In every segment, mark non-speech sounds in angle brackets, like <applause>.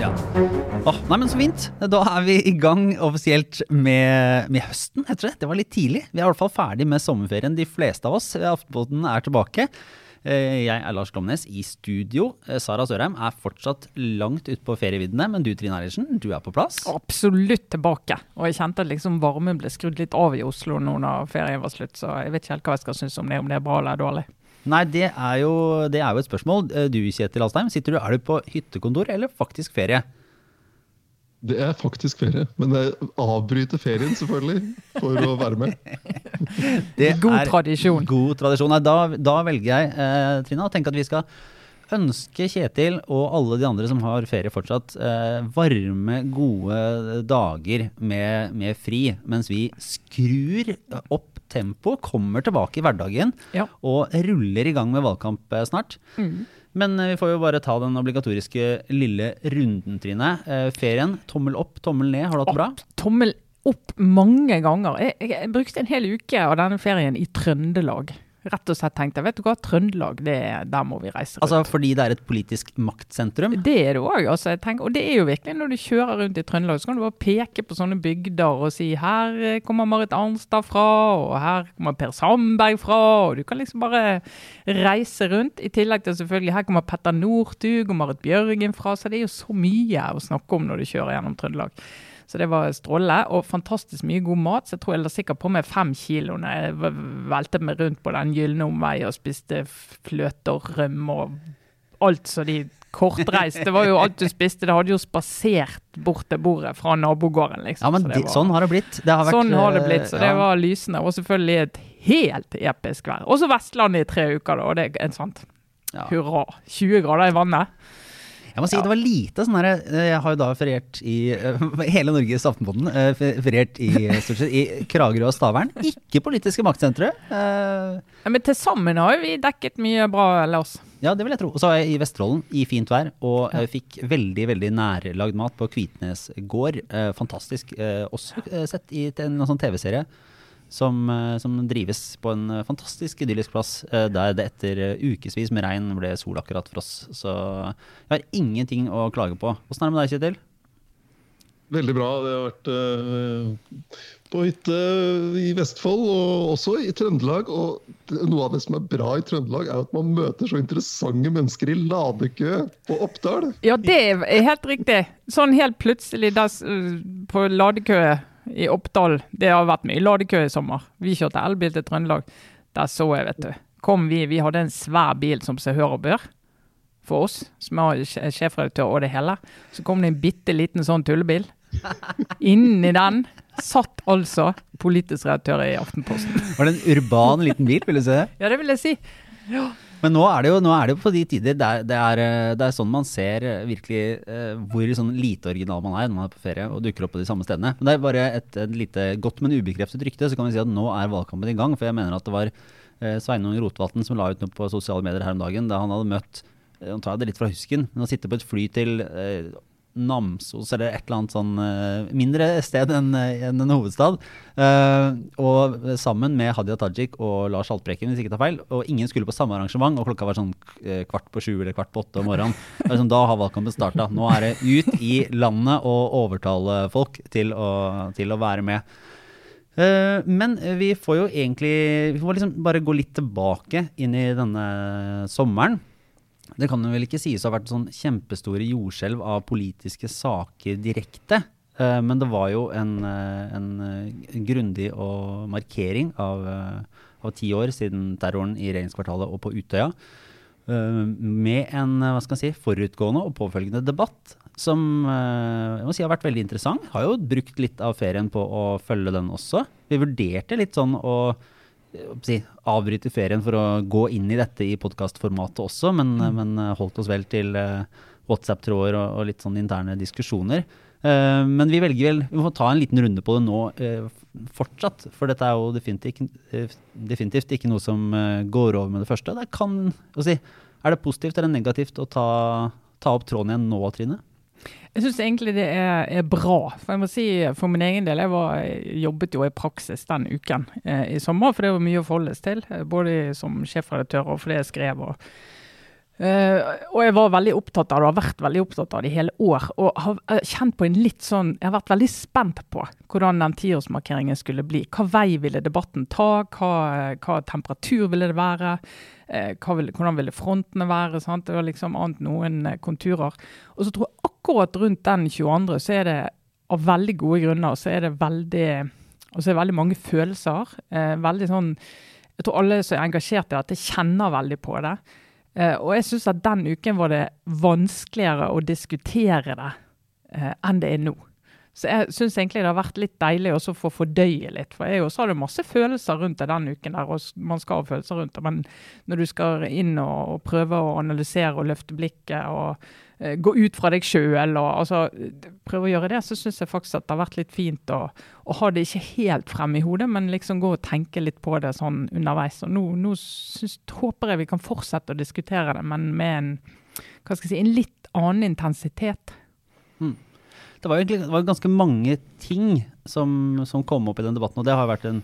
Ja. Oh, nei, men Så fint. Da er vi i gang offisielt med, med høsten, heter det. Det var litt tidlig. Vi er i hvert fall ferdig med sommerferien, de fleste av oss. Aftenposten er tilbake. Eh, Jeg er Lars Glomnes i studio. Eh, Sara Sørheim er fortsatt langt ute på ferieviddene, men du Trine Eilertsen, du er på plass. Absolutt tilbake. Og jeg kjente at liksom varmen ble skrudd litt av i Oslo nå når ferien var slutt, så jeg vet ikke helt hva jeg skal synes om det, om det er bra eller dårlig. Nei, det er jo, det er jo et spørsmål. Eh, Du Kjetil Alstheim, sitter du, er du på hyttekontor eller faktisk ferie? Det er faktisk ferie, men jeg avbryter ferien selvfølgelig for å være med. <laughs> Det God er tradisjon. God tradisjon. Nei, da, da velger jeg, eh, Trina, å tenke at vi skal ønske Kjetil og alle de andre som har ferie fortsatt, eh, varme, gode dager med, med fri, mens vi skrur opp tempo, kommer tilbake i hverdagen Ja. og ruller i gang med valgkamp snart. snart. Men eh, vi får jo bare ta den obligatoriske lille runden, Trine. Eh, ferien, tommel opp, tommel ned. Har du hatt det bra? Tommel opp mange ganger. Jeg, jeg, jeg brukte en hel uke av denne ferien i Trøndelag. Rett og slett tenkte vet du hva, Trøndelag, det, er- der må vi reise rundt. Altså fordi det er et politisk maktsentrum? Det er det òg. Altså, og det er jo virkelig når du kjører rundt i Trøndelag, så kan du bare peke på sånne bygder og si her eh, kommer Marit Arnstad fra, og her kommer Per Sandberg fra. og Du kan liksom bare reise rundt. I tillegg til selvfølgelig her kommer Petter Northug og Marit Bjørgen fra. Så det er jo så mye å snakke om når du kjører gjennom Trøndelag. Så det var strålende, og fantastisk mye god mat. Så jeg tror jeg la sikkert på meg fem kilo når jeg veltet velte meg rundt på den gylne omvei og spiste fløte og rømme og alt så de kortreist. Det var jo alt du spiste. Det hadde jo spasert bort til bordet fra nabogården, liksom. Ja, men Så det var- sånn har det blitt. Det har vært, Sånn har det eh, blitt, så det var lysende. Og selvfølgelig et helt episk vær. Også Vestlandet i tre uker, da, og det er sant. Ja. Hurra. 20 grader i vannet. Jeg må si Ja. det var lite sånn her eh, Jeg har jo da feriert i eh, <laughs> hele Norges Aftenposten. eh, Feriert i, stort sett, i Kragerø og Stavern. Ikke politiske maktsentre. Ja, Men til sammen har vi dekket mye bra, Lars. Ja, det vil jeg tro. Og så var jeg i Vesterålen i fint vær og Ja. fikk veldig veldig nærlagd mat på Kvitnes gård. Fantastisk. Også sett i en sånn TV-serie som, eh, som drives på en eh, fantastisk idyllisk plass, eh, der det etter ukevis med regn ble sol akkurat for oss. Så jeg har ingenting å klage på. Åssen er det med deg, Kjetil? Veldig bra. Det har vært på hytte i Vestfold og også i Trøndelag. Og noe av det som er bra i Trøndelag, er at man møter så interessante mennesker i ladekø på Oppdal. Ja, det er helt riktig. Sånn helt plutselig på ladekø i Oppdal. Det har vært mye ladekø i sommer. Vi kjørte elbil til Trøndelag. Der så jeg, vet du. Kom vi, vi hadde en svær bil som seg hør og bør. For oss, som er sjefredaktør og det hele. Så kom det en bitte liten sånn tullebil. Inni den satt altså politisk redaktør i Aftenposten. Var det en urban liten bil, vil du si? Ja, det vil jeg si. Men nå er det jo, er det på de tider det er, det, er, eh, det er sånn man ser eh, virkelig eh, hvor sånn lite original man er når man er på ferie og dukker opp på de samme stedene. Men det er bare et, et lite godt, men ubekreftet rykte, så kan vi si at nå er valgkampen i gang. For jeg mener at det var Sveinung Rotevatn som la ut noe på sosiale medier her om dagen, da han hadde møtt Nå tar jeg det litt fra husken, men å sitte på et fly til Namsos eller et eller annet sånn eh, mindre sted enn en, enn en hovedstad. Uh, og sammen med Hadia Tajik og Lars Haltbrekken, hvis ikke tar feil. Og ingen skulle på samme arrangement, og klokka var sånn eh, kvart på sju eller kvart på åtte om morgenen. <laughs> Liksom, da har valgkampen starta. Nå er det ut i landet og overtale folk til å, til å være med. Eh, men vi får jo egentlig Vi får liksom bare gå litt tilbake inn i denne sommeren. Det kan vel ikke sies å ha vært sånn kjempestore jordskjelv av politiske saker direkte. eh, Men det var jo en, eh, en eh, grundig markering av, av ti år siden terroren i regjeringskvartalet og på Utøya. Med en hva skal si, forutgående og påfølgende debatt som jeg må si har vært veldig interessant. Har jo brukt litt av ferien på å følge den også. Vi vurderte litt sånn å si, avbryte ferien for å gå inn i dette i podkastformatet også, men, men eh, holdt oss vel til eh, WhatsApp-tråder og, og litt sånn interne diskusjoner. Uh, men vi velger vel Vi må ta en liten runde på det nå uh, fortsatt, for dette er jo definitivt, definitivt ikke noe som uh, går over med det første. Det kan, å si, er det positivt eller negativt å ta, ta opp tråden igjen nå, Trine? Jeg syns egentlig det er, er, bra. For jeg må si for min egen del, jeg, var, jobbet jo i praksis den uken eh, i sommer, for det var mye å forholdes til. Både som sjefredaktør og fordi jeg skrev. og Uh, og jeg var veldig opptatt av det, og har vært veldig opptatt av det i hele år. Og har kjent på en litt sånn Jeg har vært veldig spent på hvordan den tiårsmarkeringen skulle bli. Hva vei ville debatten ta? Hva, hva temperatur ville det være? Uh, ville, hvordan ville frontene være? Sant? Det var liksom annet noen uh, konturer. Og så tror jeg akkurat rundt den 22. så er det av veldig gode grunner så er det veldig, altså er det veldig mange følelser. veldig sånn Jeg tror alle som er engasjert i dette, kjenner veldig på det. Uh, og jeg syns at den uken var det vanskeligere å diskutere det uh, enn det er nå. Så jeg syns egentlig det har vært litt deilig også å få fordøye litt. For jeg også hadde masse følelser rundt det den uken der, og man skal ha følelser rundt det. Men når du skal inn og, og prøve å analysere og løfte blikket og gå ut fra deg sjøl og altså, prøve å gjøre det, så syns jeg faktisk at det har vært litt fint å, å, ha det ikke helt frem i hodet, men liksom gå og tenke litt på det sånn underveis. Og nå, nå synes, håper jeg vi kan fortsette å diskutere det, men med en, hva skal jeg si, en litt annen intensitet. Mm det var egentlig det var ganske mange ting som, som, kom opp i den debatten, og det har vært en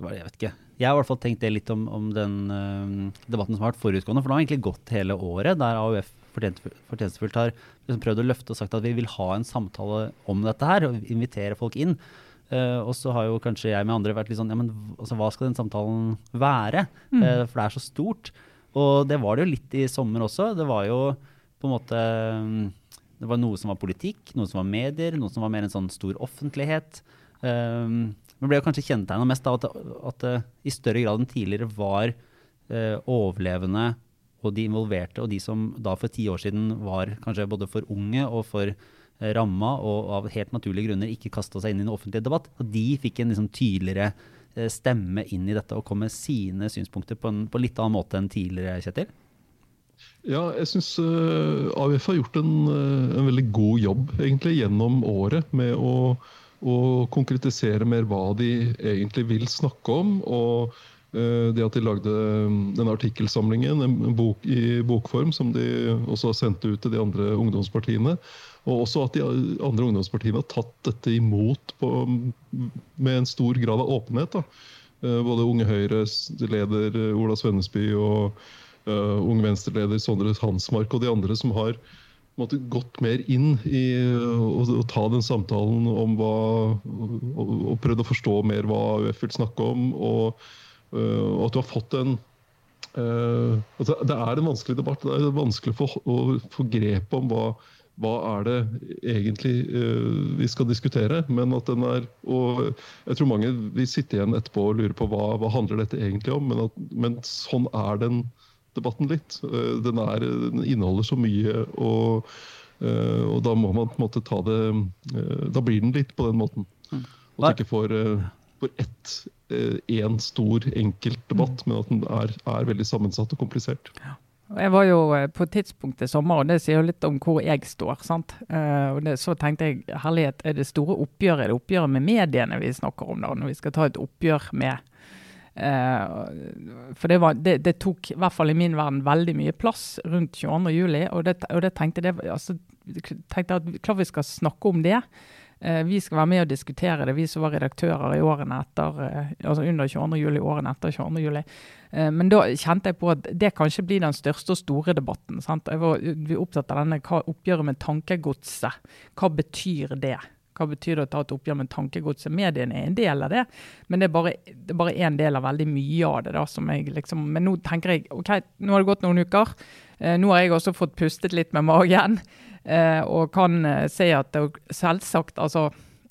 Jeg vet ikke. Jeg har i hvert fall tenkt det litt om, om den uh, debatten som har vært forutgående, for det har egentlig gått hele året, der AUF fortjenestefullt har liksom prøvd å løfte og sagt at vi vil ha en samtale om dette her, og invitere folk inn. Uh, og så har jo kanskje jeg med andre vært litt sånn Ja, men altså, hva skal den samtalen være? Mm. Uh, for det er så stort. Og det var det jo litt i sommer også. Det var jo på en måte det var noe som var politikk, noe som var medier, noe som var mer en sånn stor offentlighet. Um, men ble jo kanskje kjennetegna mest av at, at, det i større grad enn tidligere var uh, overlevende og de involverte, og de som da for ti år siden var kanskje både for unge og for uh, ramma, og av helt naturlige grunner ikke kasta seg inn i en offentlig debatt, og de fikk en liksom, tydeligere uh, stemme inn i dette og kom med sine synspunkter på en på litt annen måte enn tidligere, Kjetil? Ja, jeg syns eh, AUF har gjort en, en, veldig god jobb egentlig gjennom året med å, å, konkretisere mer hva de egentlig vil snakke om. og det at de lagde denne artikkelsamlingen en, bok, i bokform, som de også har sendt ut til de andre ungdomspartiene. Og også at de andre ungdomspartiene har tatt dette imot på, med en stor grad av åpenhet. Da. Både Unge Høyres leder Ola Svennesby og uh, Unge Venstre-leder Sondre Hansmark og de andre som har måtte, gått mer inn i å, å, ta den samtalen om hva og, og prøvd å forstå mer hva AUF vil snakke om. Og, og at du har fått en uh, altså Det er en vanskelig debatt. Det er vanskelig for, å få grep om hva, hva er det egentlig uh, vi skal diskutere. Men at den er Og jeg tror mange vil sitte igjen etterpå og lure på hva, hva handler dette egentlig om. Men, at, men sånn er den debatten litt. Uh, den, er, den inneholder så mye, og, uh, og, da må man på en måte ta det eh, Da blir den litt på den måten. Mm. At du ikke får, får ett én stor, enkelt debatt, mm. men at den er, er veldig sammensatt og komplisert. Jeg var jo på et tidspunkt i sommer, og det sier jo litt om hvor jeg står. sant? Uh, og det, Så tenkte jeg herlighet, er det store oppgjøret er det oppgjøret med mediene vi snakker om da, når vi skal ta et oppgjør med Eh, for det, var, det, det, tok, i hvert fall i min verden, veldig mye plass rundt 22.07. Og, det, og det tenkte jeg altså, tenkte at klart vi skal snakke om det. Eh, vi skal være med og diskutere det, vi som var redaktører i årene etter, eh, altså under 22. juli, årene etter 22. juli. Men da kjente jeg på at det kanskje blir den største og store debatten. Sant? Jeg var opptatt av denne hva, oppgjøret med tankegodset. Hva betyr det? Hva betyr det å ta et oppgjør med tankegodset? Mediene er en del av det, men det er bare, det er en del av veldig mye av det. da, som jeg liksom, Men nå tenker jeg OK, nå har det gått noen uker. Eh, nå har jeg også fått pustet litt med magen, eh, og kan eh, si at det selvsagt altså,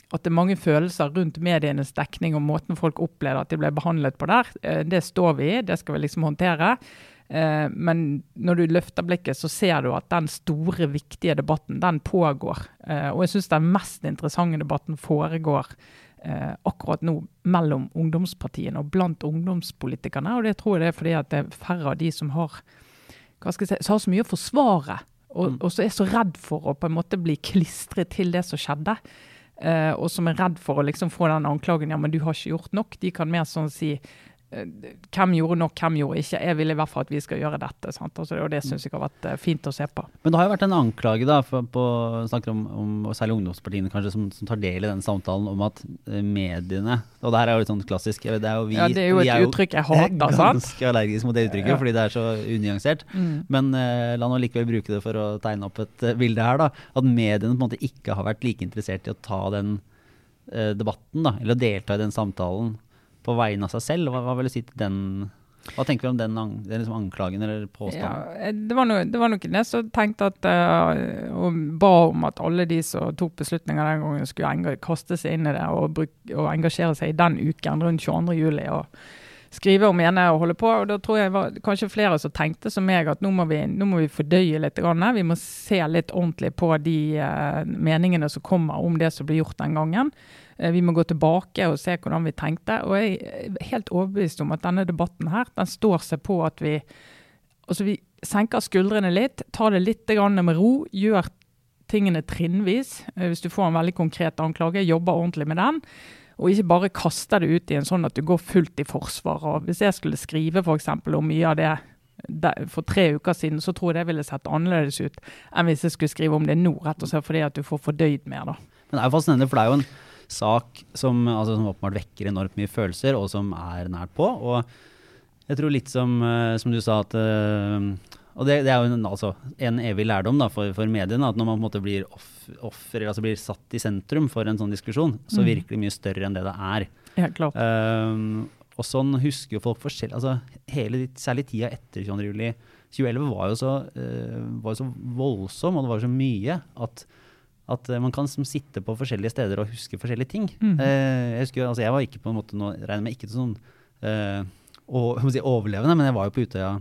at det er mange følelser rundt medienes dekning og måten folk opplever at de ble behandlet på der. Eh, det står vi i, det skal vi liksom håndtere. Eh, men når du løfter blikket, så ser du at den store, viktige debatten, den pågår. Eh, og jeg syns den mest interessante debatten foregår eh, akkurat nå mellom ungdomspartiene og blant ungdomspolitikerne. Og det tror jeg det er fordi at det er færre av de som har, si, som har så mye å forsvare. Og, mm. og så er så redd for å på en måte bli klistret til det som skjedde. Uh, og som er redd for å liksom få den anklagen ja, men du har ikke gjort nok. De kan mer sånn si hvem gjorde nok, hvem gjorde ikke. Jeg vil i hvert fall at vi skal gjøre dette. Sant? Altså, og det syns jeg har vært eh, fint å se på. Men det har jo vært en anklage, da, for, på, snakker om, om og særlig ungdomspartiene kanskje, som, som, tar del i den samtalen, om at eh, mediene Og det her er jo litt sånn klassisk. Det er jo, vi, ja, det er jo et uttrykk jeg <laughs> hater, sant? Ganske allergisk mot det uttrykket, ja. fordi det er så unyansert. Mm. Men eh, la nå likevel bruke det for å tegne opp et bilde her, da. At mediene på en måte ikke har vært like interessert i å ta den uh, debatten, da, eller å delta i den samtalen på vegne av seg selv. Hva, hva vil du si til den hva tenker vi om den, den liksom anklagen eller påstanden? Ja, det, var noe, det var der som tenkte at uh, og ba om at alle de som tok beslutninger den gangen, skulle kaste seg inn i det og, og engasjere seg i den uken rundt 22. juli. og skrive og mene og holde på. og Da tror jeg var kanskje flere som tenkte som meg at nå må vi, nå må vi fordøye litt. Vi må se litt ordentlig på de uh, meningene som kommer om det som ble gjort den gangen. Uh, vi må gå tilbake og se hvordan vi tenkte. Og jeg er helt overbevist om at denne debatten her, den står seg på at vi, altså vi senker skuldrene litt, tar det litt med ro, gjør tingene trinnvis. Eh, hvis du får en veldig konkret anklage, jobber ordentlig med den. Og ikke bare kaster det ut i en sånn at du går fullt i forsvar. Og hvis jeg skulle skrive f.eks. om mye av det for tre uker siden, så tror jeg det ville sett annerledes ut enn hvis jeg skulle skrive om det nå, rett og slett fordi at du får fordøyd mer. da. Men det er jo fascinerende, for det er jo en sak som, altså, som, åpenbart vekker enormt mye følelser, og som er nært på. Og jeg tror litt som, uh, som du sa at uh, Og det, det, er jo en, altså, en evig lærdom da, for, for, mediene, at når man på en måte blir offer, altså blir satt i sentrum for en sånn diskusjon, så mm. virker det mye større enn det det er. Helt klart. Um, og sånn husker jo folk forskjellig altså hele, Særlig tida etter 22. juli 2011 var jo så, var jo så voldsom, og det var så mye at at man kan som, sitte på forskjellige steder og huske forskjellige ting. Mm. Eh, jeg husker, altså jeg var ikke på en måte noe, regner med ikke sånn eh, og, si, overlevende, men jeg var jo på Utøya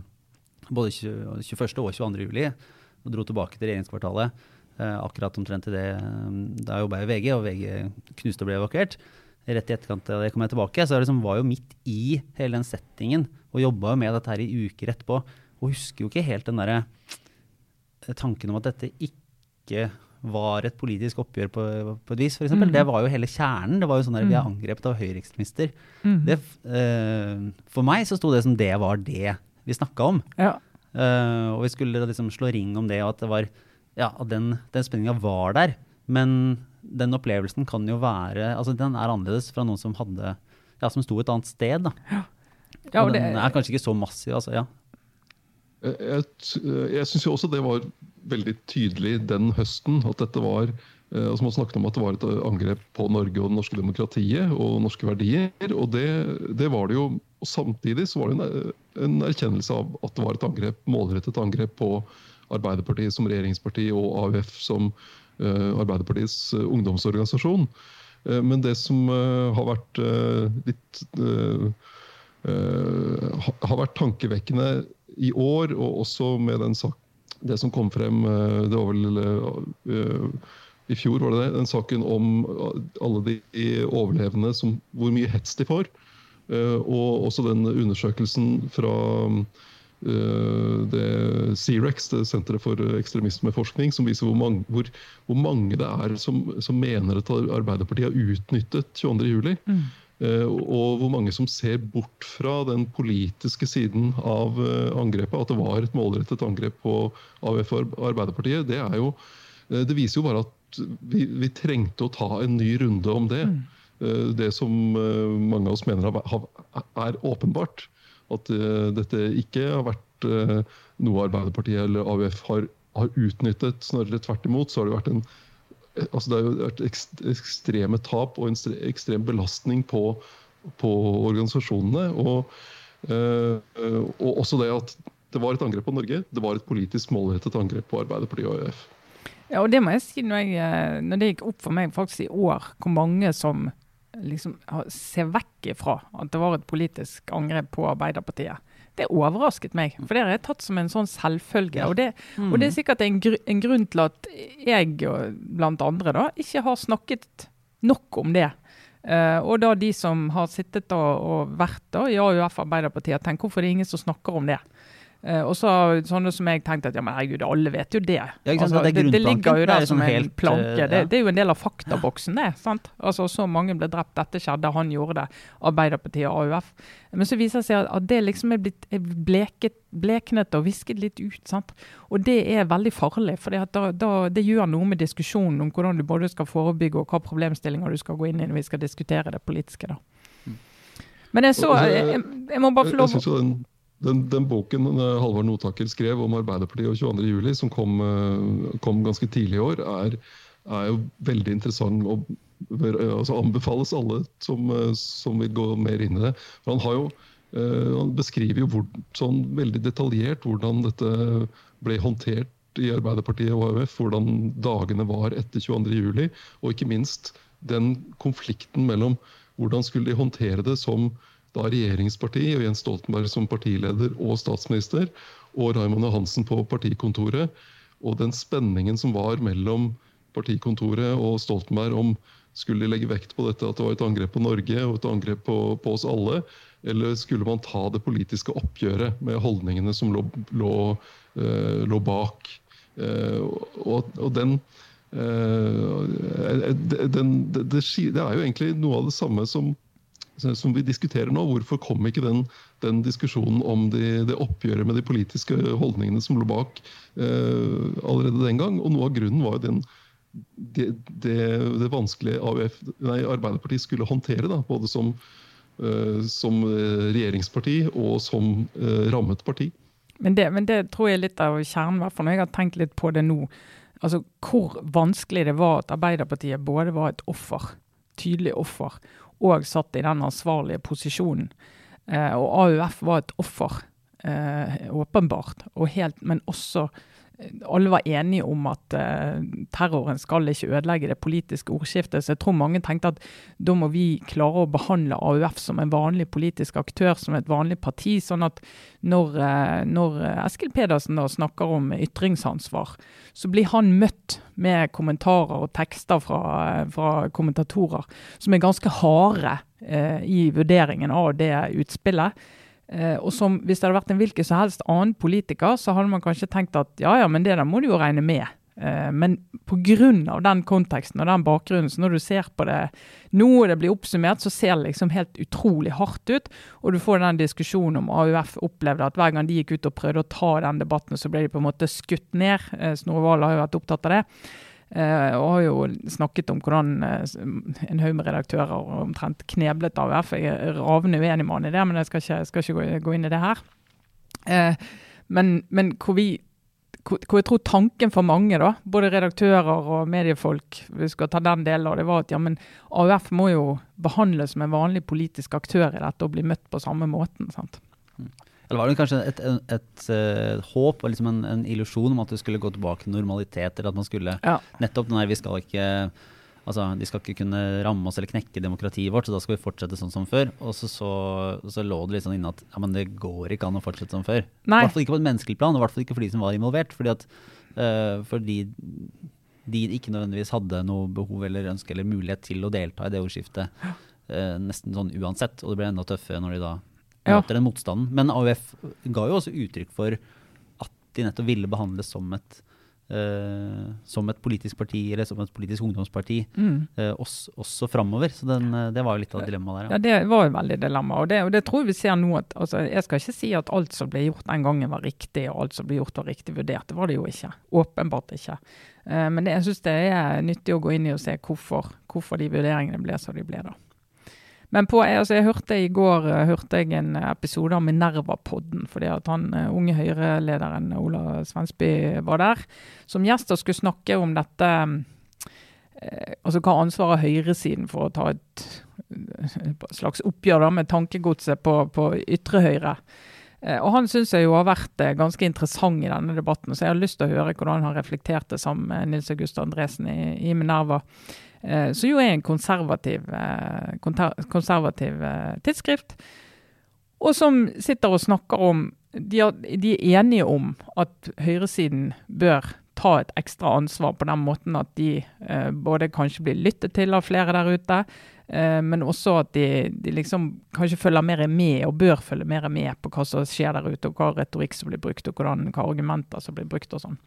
både 21. og 22. juli og dro tilbake til regjeringskvartalet. Eh, akkurat omtrent i det Da jobba jeg i VG, og VG knuste og ble evakuert. Rett i etterkant av det kom jeg tilbake. Så jeg liksom var jo midt i hele den settingen og jobba med dette her i uker etterpå. Og husker jo ikke helt den derre eh, tanken om at dette ikke var et politisk oppgjør på, på et vis, f.eks. Mm. Det var jo hele kjernen. Det var jo sånn der Vi er mm. angrepet av høyreekstremister. Mm. Uh, for meg så sto det som det var det vi snakka om. Ja. Uh, og vi skulle liksom slå ring om det, og at det var ja, at den, den spenninga var der. Men den opplevelsen kan jo være altså Den er annerledes fra noen som hadde ja, som sto et annet sted. da. Ja. Ja, og, og den det, er kanskje ikke så massiv. altså, ja. Jeg, jeg, jeg syns jo også det var veldig tydelig den høsten at dette var eh, altså Man snakket om at det var et angrep på Norge og det norske demokratiet og norske verdier. og Det, det var det jo. Og Samtidig så var det en, en, erkjennelse av at det var et angrep, målrettet angrep på Arbeiderpartiet som regjeringsparti og AUF som uh, Arbeiderpartiets uh, ungdomsorganisasjon. Men det som har vært litt har vært tankevekkende i år, og også med den sak det som kom frem eh, Det var vel eh, i fjor, var det det? Den saken om alle de overlevende, som, hvor mye hets de får. Eh, og også den undersøkelsen fra det CREX, det Senteret for ekstremismeforskning, som viser hvor mange, hvor, hvor mange det er som, som, mener at Arbeiderpartiet har utnyttet 22.07. Mm. Eh, og hvor mange som ser bort fra den politiske siden av eh, angrepet. At det var et målrettet angrep på AUF og Arbeiderpartiet. Det, jo, eh, det viser jo bare at vi, vi, trengte å ta en ny runde om det. Mm. Det som mange av oss mener er åpenbart. At dette ikke har vært noe Arbeiderpartiet eller AUF har, har utnyttet. Snarere tvert imot så har det vært en altså Det har vært ekstreme tap og en ekstrem belastning på, på organisasjonene. Og, og, også det at det var et angrep på Norge. Det var et politisk målrettet angrep på Arbeiderpartiet og AUF. Ja, og det må jeg si når, jeg, eh, når det gikk opp for meg faktisk i år, hvor mange som liksom se vekk ifra at det var et politisk angrep på Arbeiderpartiet det overrasket meg. For det har jeg tatt som en sånn selvfølge. Og det, mm. og det er sikkert en, gr en, grunn til at jeg, blant andre, da, ikke har snakket nok om det. Uh, og da de som har sittet og, og vært da, i AUF Arbeiderpartiet, tenker hvorfor det er ingen som snakker om det. Eh, og så sånne som jeg tenkte at ja, men herregud, alle vet jo det. Ja? Altså, Det det, ligger jo er der som sånn en helt, planke. eh, Det, ja. det er jo en del av faktaboksen, det. sant? Altså Så mange ble drept, dette skjedde, han gjorde det. Arbeiderpartiet og AUF. Men så viser det seg at, det liksom er blitt bleket, bleknet og visket litt ut. sant? Og det er veldig farlig, for det gjør noe med diskusjonen om hvordan du både skal forebygge og hva problemstillinger du skal gå inn i når vi skal diskutere det politiske. da. Men jeg så jeg, jeg, jeg må bare få lov den, den, boken eh, Halvard Notaker skrev om Arbeiderpartiet og 22.07, som kom, eh, kom ganske tidlig i år, er, er jo veldig interessant og eh, altså anbefales alle som, som vil gå mer inn i det. Han, har jo, han beskriver jo hvor, sånn veldig detaljert hvordan dette ble håndtert i Arbeiderpartiet og AUF, hvordan dagene var etter 22.07, og ikke minst den konflikten mellom hvordan skulle de håndtere det som da regjeringsparti, og Jens Stoltenberg som partileder og statsminister, og Raymond Johansen på partikontoret, og den spenningen som var mellom partikontoret og Stoltenberg om skulle de legge vekt på dette at det var et angrep på Norge og et angrep på, på oss alle, eller skulle man ta det politiske oppgjøret med holdningene som lå, lå, eh, lå bak? Eh, og, og den, eh, den det, det, det er jo egentlig noe av det samme som som vi diskuterer nå. Hvorfor kom ikke den, den diskusjonen om de, det oppgjøret med de politiske holdningene som lå bak eh, allerede den gang? Og noe av grunnen var jo den, det, det, det vanskelige AUF, nei, Arbeiderpartiet skulle håndtere, da, både som, eh, som eh, regjeringsparti og som eh, rammet parti. Men det, men det tror jeg er litt av kjernen, hvert fall når jeg har tenkt litt på det nå. Altså Hvor vanskelig det var at Arbeiderpartiet både var et offer, tydelig offer, og satt i den ansvarlige posisjonen. Eh, og AUF var et offer, eh, åpenbart, og helt, men også alle var enige om at uh, terroren skal ikke ødelegge det politiske ordskiftet. Så jeg tror mange tenkte at da må vi klare å behandle AUF som en vanlig politisk aktør, som et vanlig parti. Sånn at når, uh, når Eskil Pedersen da snakker om ytringsansvar, så blir han møtt med kommentarer og tekster fra, fra kommentatorer som er ganske harde uh, i vurderingen av det utspillet. Eh, og som Hvis det hadde vært en hvilken som helst annen politiker, så hadde man kanskje tenkt at ja, ja, men det der må du jo regne med. Eh, men pga. den konteksten og den bakgrunnen, så når du ser på det nå og det blir oppsummert, så ser det liksom helt utrolig hardt ut. Og du får den diskusjonen om AUF opplevde at hver gang de gikk ut og prøvde å ta den debatten, så ble de på en måte skutt ned. Eh, Snorre Valen har jo vært opptatt av det. Eh, og har jo snakket om hvordan eh, en haug med redaktører omtrent kneblet AUF. Jeg er ravende uenig med han i det, men jeg skal ikke, skal ikke gå, inn i det her. Eh, men, men hvor vi hvor jeg tror tanken for mange, da, både redaktører og mediefolk, vi skal ta den delen av det, var at ja, men AUF må jo behandles som en vanlig politisk aktør i dette og bli møtt på samme måten. sant? Eller var det kanskje et, et, et, et håp og liksom en, en illusjon om at det skulle gå tilbake til normalitet? Eller at man skulle Ja. Nettopp den der vi skal ikke Altså, De skal ikke kunne ramme oss eller knekke demokratiet vårt, så da skal vi fortsette sånn som før. Og så, så, så lå det litt sånn inne at ja, men det går ikke an å fortsette som før. I hvert fall ikke på et menneskelig plan, og i hvert fall ikke for de som var involvert. Fordi at eh, fordi de ikke nødvendigvis hadde noe behov eller ønske eller mulighet til å delta i det ordskiftet. eh, nesten sånn uansett, og det ble enda tøffere når de da. Møter den motstanden. Men AUF ga jo også uttrykk for at de nettopp ville behandles som et Uh, som et politisk parti eller som et politisk ungdomsparti Mm. uh, også, også framover. Så den, eh, det var jo litt av dilemmaet der. Ja, Det var jo veldig dilemma. Og det, og det tror jeg vi ser nå at altså, Jeg skal ikke si at alt som ble gjort den gangen var riktig, og alt som ble gjort var riktig vurdert. Det var det jo ikke. Åpenbart ikke. Uh, men det, jeg syns det er nyttig å gå inn i og se hvorfor, hvorfor de vurderingene ble som de ble, da. Men på, altså jeg hørte i går eh, hørte jeg en episode av Minerva-podden, fordi at han eh, unge Høyre-lederen Ola Svensby var der som gjest og skulle snakke om dette eh, Altså hva ansvaret har høyresiden for å ta et et slags oppgjør da, med tankegodset på, på ytre høyre. Og Han syns jeg jo har vært ganske interessant i denne debatten, så jeg har lyst til å høre hvordan han reflekterte sammen med Nils August Andresen i, i Minerva. Eh, som jo er en konservativ, eh, konservativ eh, tidsskrift. Og som sitter og snakker om de, er, de er enige om at høyresiden bør ta et ekstra ansvar på den måten at de eh, både kanskje blir lyttet til av flere der ute, Eh, men også at de, de, liksom kanskje følger mer med, og bør følge mer med på hva som skjer der ute, og hva retorikk som blir brukt, og hvordan, hva argumenter som blir brukt og sånn.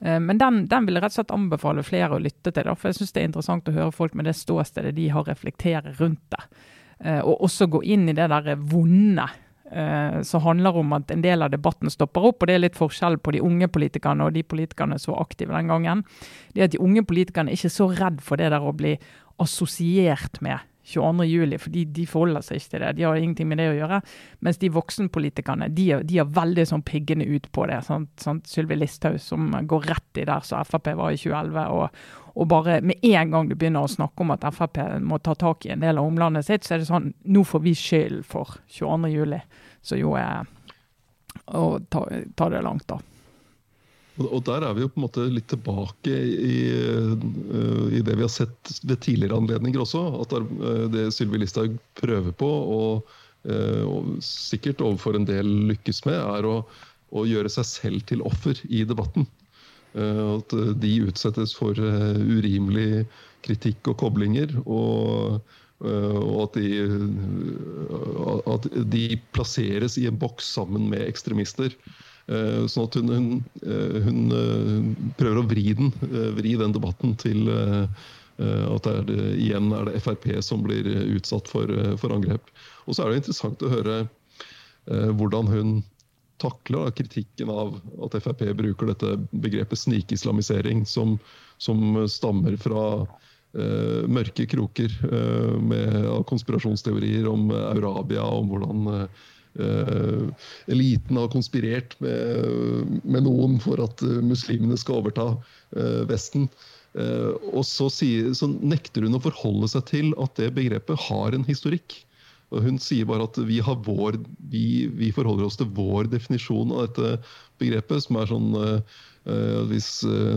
Eh, men den, den, vil jeg rett og slett anbefale flere å lytte til. For jeg syns det er interessant å høre folk med det ståstedet de har, reflektere rundt det. Eh, og også gå inn i det der vonde som handler om at en del av debatten stopper opp. og Det er litt forskjell på de unge politikerne og de politikerne som var aktive den gangen. Det er at De unge politikerne er ikke så redd for det der å bli assosiert med 22.07, fordi de forholder seg ikke til det. De har ingenting med det å gjøre. Mens de voksenpolitikerne de, de er veldig sånn piggende ut på det. Sant? Sant? Sylvi Listhaug som går rett i der som Frp var i 2011. Og, og, bare med en gang du begynner å snakke om at Frp må ta tak i en del av omlandet sitt, så er det sånn Nå får vi skylden for 22.07. Så jo er å ta, ta det langt, da. Og der er vi jo på en måte litt tilbake i, i det vi har sett ved tidligere anledninger også. At det Sylvi Listhaug prøver på, og, og, sikkert overfor en del lykkes med, er å, å, gjøre seg selv til offer i debatten. At de utsettes for urimelig kritikk og koblinger. og og at de, at de, plasseres i en boks sammen med ekstremister. Eh, sånn at hun, hun, eh, hun, eh, prøver å vri den, vri den debatten til at det er det, igjen er det Frp som blir utsatt for, for angrep. Og så er det interessant å høre hvordan hun takler kritikken av at Frp bruker dette begrepet snikislamisering, som, som stammer fra uh, mørke kroker uh, med konspirasjonsteorier om Eurabia, om hvordan uh, Uh, eliten har konspirert med, med, noen for at uh, muslimene skal overta uh, Vesten. og så, sier, så, nekter hun å forholde seg til at det begrepet har en historikk. Og hun sier bare at vi, vår, vi, vi, forholder oss til vår definisjon av dette begrepet, som er sånn hvis,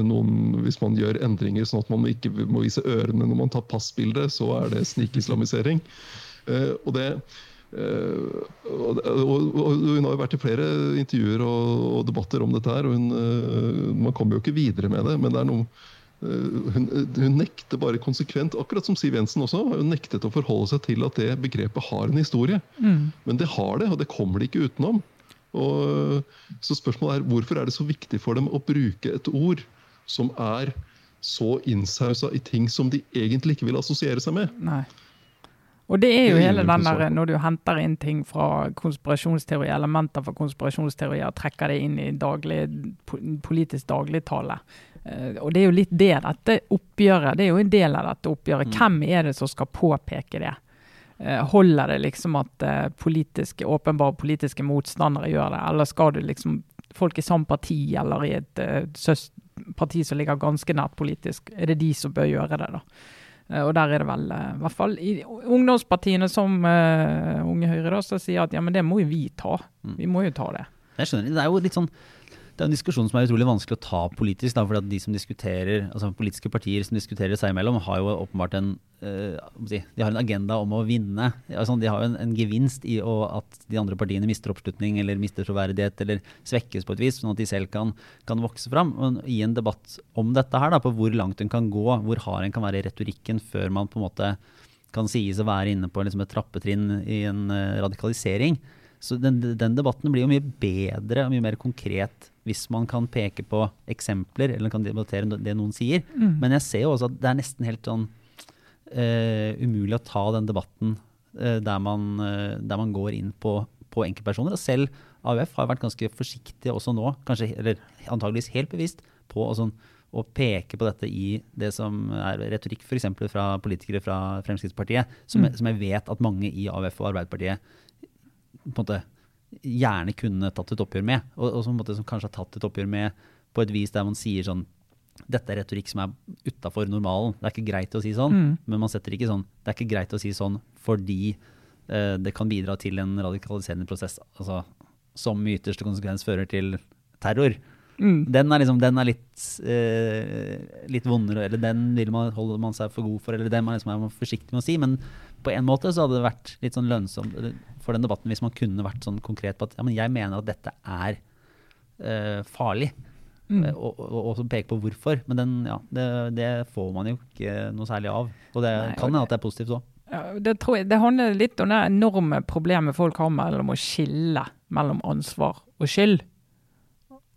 noen, hvis, man gjør endringer sånn at man ikke må vise ørene når man tar passbilde, så er det snikislamisering. og det Uh, og, og, og, Hun har jo vært i flere intervjuer og, og debatter om dette. her, og hun, uh, Man kommer jo ikke videre med det. men det er noe uh, hun, hun, nekter bare konsekvent, akkurat som Siv Jensen også, hun nektet å forholde seg til at det begrepet har en historie. Mm. Men det har det, og det kommer de ikke utenom. Og, så spørsmålet er hvorfor er det så viktig for dem å bruke et ord som er så innsausa i ting som de egentlig ikke vil assosiere seg med? Nei. Og det er jo hele den der når du henter inn ting fra konspirasjonsteori, elementer fra konspirasjonsteorier, trekker det inn i daglig, politisk dagligtale. Uh, og det er jo litt det dette oppgjøret Det er jo en del av dette oppgjøret. Mm. Hvem er det som skal påpeke det? Uh, holder det liksom at uh, politiske, åpenbare politiske motstandere gjør det, eller skal du liksom folk i samme parti eller i et parti som ligger ganske nært politisk, er det de som bør gjøre det, da? Eh, og der er det vel, eh, i hvert fall i ungdomspartiene som uh, Unge Høyre, da, så sier at ja, men det må jo vi ta. Mm. Vi må jo ta det. Jeg skjønner. Det er jo litt sånn det er en diskusjon som er utrolig vanskelig å ta politisk. Da, fordi at de som diskuterer, altså Politiske partier som diskuterer seg imellom, har jo åpenbart en, uh, de har en agenda om å vinne. Altså, de har jo en, en gevinst i å, at de andre partiene mister oppslutning eller mister troverdighet eller svekkes på et vis, sånn at de selv kan, kan vokse fram. Men I en debatt om dette her, da, på hvor langt en kan gå, hvor hard en kan være i retorikken før man på en måte kan sies å være inne på liksom et trappetrinn i en uh, radikalisering, så den, den, debatten blir jo mye bedre og mye mer konkret hvis man kan peke på eksempler eller kan debattere det noen sier. Mm. Men jeg ser jo også at det er nesten helt sånn uh, umulig å ta den debatten uh, der, man, uh, der, man, går inn på, på enkeltpersoner. Og selv AUF har vært ganske forsiktige også nå, kanskje, eller antageligvis helt bevisst, på å, sånn, å peke på dette i det som er retorikk f.eks. fra politikere fra Fremskrittspartiet, som, mm. som jeg vet at mange i AUF og Arbeiderpartiet på en måte gjerne kunne tatt et oppgjør med. Og, og som, som, kanskje har tatt et oppgjør med på et vis der man sier sånn dette er retorikk som er utafor normalen. Det er ikke greit å si sånn. Mm. Men man setter ikke sånn Det er ikke greit å si sånn fordi eh, det kan bidra til en radikaliserende prosess altså, som i ytterste konsekvens fører til terror. Mm. Den er, liksom, den er litt, eh, litt vondere, eller den vil man, holder man seg for god for, eller den man liksom er man forsiktig med å si. Men på en måte så hadde det vært litt sånn lønnsomt for den debatten hvis man kunne vært sånn konkret på at ja, men jeg mener at dette er eh, farlig. Mm. Uh, og, og, og, peke på hvorfor. Men den, ja, det, det, får man jo ikke noe særlig av. Og det Nei, kan hende at det er positivt òg. Ja, det, det handler litt om det enorme problemet folk har mellom å skille mellom ansvar og skyld.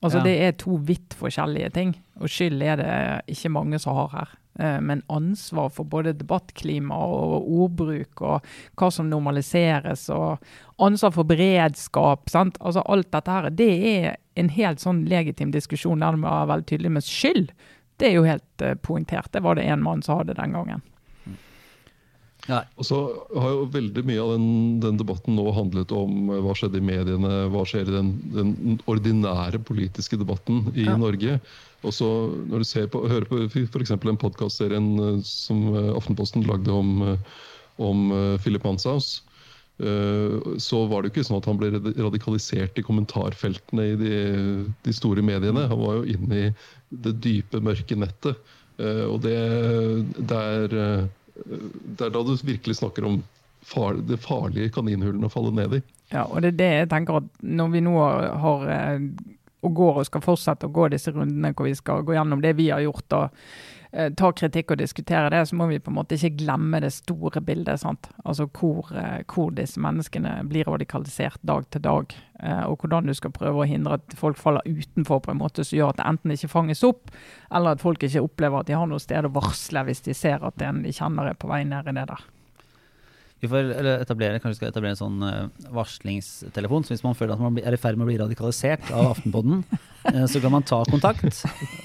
Altså Ja. Det er to vidt forskjellige ting, og skyld er det ikke mange som har her. Eh, Men ansvar for både debattklima og ordbruk og hva som normaliseres, og ansvar for beredskap, sant? Altså alt dette her, det er en helt sånn legitim diskusjon der må være veldig tydelig. Men skyld, det er jo helt eh, poengtert. Det var det en mann som hadde den gangen. Ja, Og så har jo veldig mye av den, den debatten nå handlet om eh, hva skjedde i mediene, hva skjer i den, den ordinære politiske debatten i Ja. Norge. Og så når du ser på, hører på f.eks. den podkastserien eh, som eh, Aftenposten lagde om, om Philip Manshaus, så var det jo ikke sånn at han ble radikalisert i kommentarfeltene i de, de store mediene. Han var jo inne i det dype, mørke nettet. Og det, det er det er da du virkelig snakker om far, det farlige kaninhullene å falle ned i. Ja, og det er det jeg tenker at når vi nå har eh, og går og skal fortsette å gå disse rundene hvor vi skal gå gjennom det vi har gjort og ta kritikk og diskutere det, så må vi på en måte ikke glemme det store bildet. sant? Altså hvor, eh, hvor disse menneskene blir radikalisert dag til dag. eh, og hvordan du skal prøve å hindre at folk faller utenfor på en måte som gjør at det enten ikke fanges opp, eller at folk ikke opplever at de har noe sted å varsle hvis de ser at en de kjenner er på vei ned i det der. Vi får eller etablere, kanskje skal etablere en sånn eh, varslingstelefon. Så hvis man føler at man er i ferd med å bli radikalisert av Aftenpodden, <laughs> eh, så kan man ta kontakt.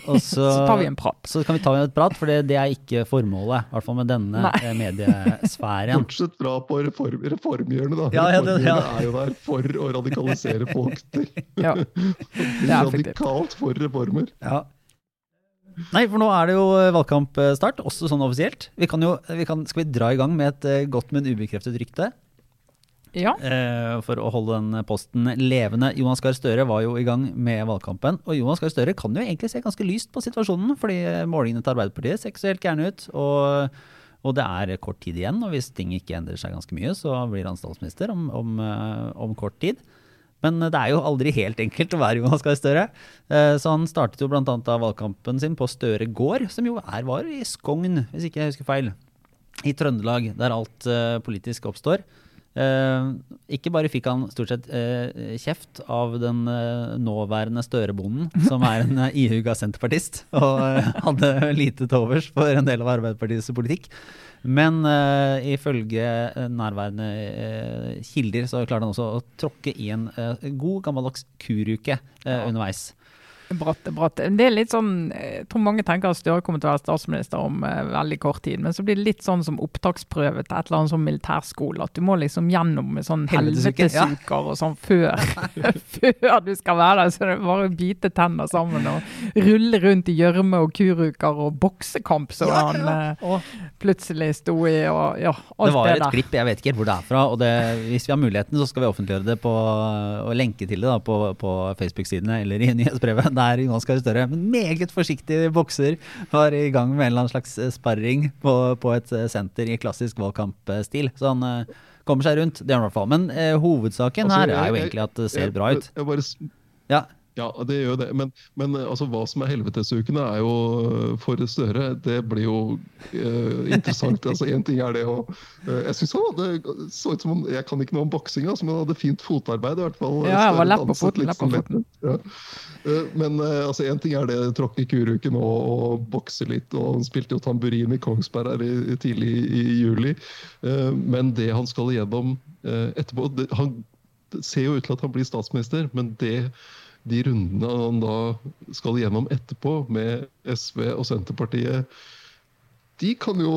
Og så, Så tar vi en prat. så kan vi ta et prat, for det, det er ikke formålet. I hvert fall med denne Nei. eh, mediesfæren. Fortsett bra på reform, reformhjørnet, da. Ja, ja, det- ja. Reformhjørnet er jo der for å radikalisere folk til. Ja, <laughs> det er. Radikalt for reformer. Ja. Nei, for nå er det jo eh, valgkampstart, også sånn offisielt. Vi kan jo, vi kan, skal vi dra i gang med et eh, godt, men ubekreftet rykte? Ja. eh, for å holde den posten levende. Jonas Gahr Støre var jo i gang med valgkampen. Og Jonas Gahr Støre kan jo egentlig se ganske lyst på situasjonen, fordi målingene til Arbeiderpartiet ser ikke så helt gærne ut. Og, og det er kort tid igjen, og hvis ting ikke endrer seg ganske mye, så blir han statsminister om, om, eh, om kort tid. Men det er jo aldri helt enkelt å være Jonas Gahr Støre. Eh, Så han startet jo bl.a. valgkampen sin på Støre gård, som jo er, var i Skogn, hvis ikke jeg husker feil. I Trøndelag, der alt eh, politisk oppstår. Eh, ikke bare fikk han stort sett eh, kjeft av den eh, nåværende Støre-bonden, <laughs> som er en uh, ihuga senterpartist, og <laughs> hadde lite til overs for en del av Arbeiderpartiets politikk. Men uh, ifølge nærværende uh, kilder så klarte han også å tråkke i en uh, god gammeldags kuruke eh, underveis. Bratt, bratt. Det er litt sånn, Jeg tror mange tenker at Støre kommer til å være statsminister om eh, veldig kort tid. Men så blir det litt sånn som opptaksprøve til et eller annet sånn militærskole. At du må liksom gjennom med sånn Helvetesuker, ja. og sånn før, <laughs> før du skal være der. Så det er bare å bite tenner sammen og rulle rundt i gjørme og kuruker og boksekamp som han eh, plutselig sto i. og ja, alt Det var et der. klipp, jeg vet ikke helt hvor det er fra. Og det, hvis vi har muligheten, så skal vi offentliggjøre det på, og lenke til det da, på, på Facebook-sidene eller i nyhetsbrevet. Der Jonas Gahr Støre, men meget forsiktig bokser, var i gang med en eller annen slags eh, sparring på, på et eh, senter i klassisk valgkampstil. Så han eh, kommer seg rundt, det gjør han i hvert fall. Men eh, hovedsaken Altså, her er jo egentlig at det ser jeg- bra ut. Jeg, jeg bare, Ja, ja, det gjør det. Men, men eh, altså, hva som er helvetesukene, er jo eh, for Støre. Det blir jo uh, interessant. altså, en ting er det å uh, Jeg syns han hadde så ut som han Jeg kan ikke noe om boksinga, altså, men han hadde fint fotarbeid. i hvert fall. Ja, han var lapp på foten, lett på foten. Ja. Uh, Men altså, en ting er det tråkke kuruken og, og bokse litt. og Han spilte jo tamburin i Kongsberg her i, i tidlig i, i juli. Men det han skal igjennom etterpå det, Han ser jo ut til at han blir statsminister, men det de rundene han da skal gjennom etterpå, med SV og Senterpartiet, de kan jo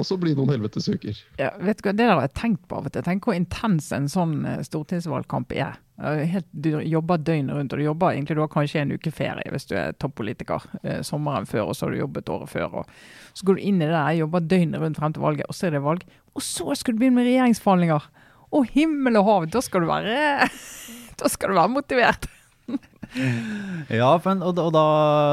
også bli noen helvetesuker. Ja, vet du hva, Det der har jeg tenkt på av og til. Tenk hvor intens en sånn eh, stortingsvalgkamp er. Helt, du jobber døgnet rundt, og du jobber egentlig du har kanskje en uke ferie hvis du er toppolitiker eh, sommeren før, og så har du jobbet året før. Og så går du inn i det der, jobber døgnet rundt frem til valget, og så er det valg. Og så skal du begynne med regjeringsforhandlinger! Å himmel og hav! Da skal du være, <laughs> da skal du være motivert. <laughs> Ja, men, og, og da,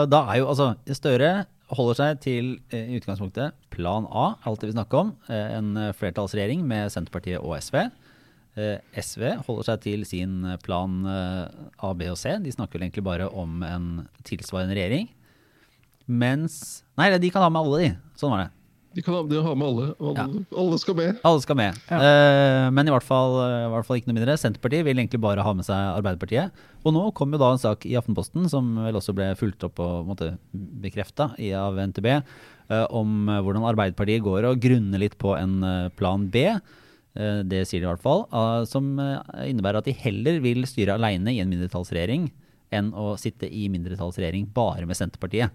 da er jo altså Støre holder seg til eh, i utgangspunktet plan A, alt det vi snakker om. eh, En eh, flertallsregjering med Senterpartiet og SV. SV holder seg til sin plan A, B og C. De snakker vel egentlig bare om en tilsvarende regjering. Mens Nei, de kan ha med alle, de. Sånn var det. De kan ha, de har med alle. Alle, alle skal med. Alle skal med. Ja. Eh, men i hvert, fall, i hvert fall ikke noe mindre. Senterpartiet vil egentlig bare ha med seg Arbeiderpartiet. Og nå kom jo da en sak i Aftenposten som vel også ble fulgt opp og bekrefta av NTB, eh, om eh, hvordan Arbeiderpartiet går og grunner litt på en eh, plan B. Eh, det sier de i hvert fall. eh, som eh, innebærer at de heller vil styre aleine i en mindretallsregjering enn å sitte i mindretallsregjering bare med Senterpartiet.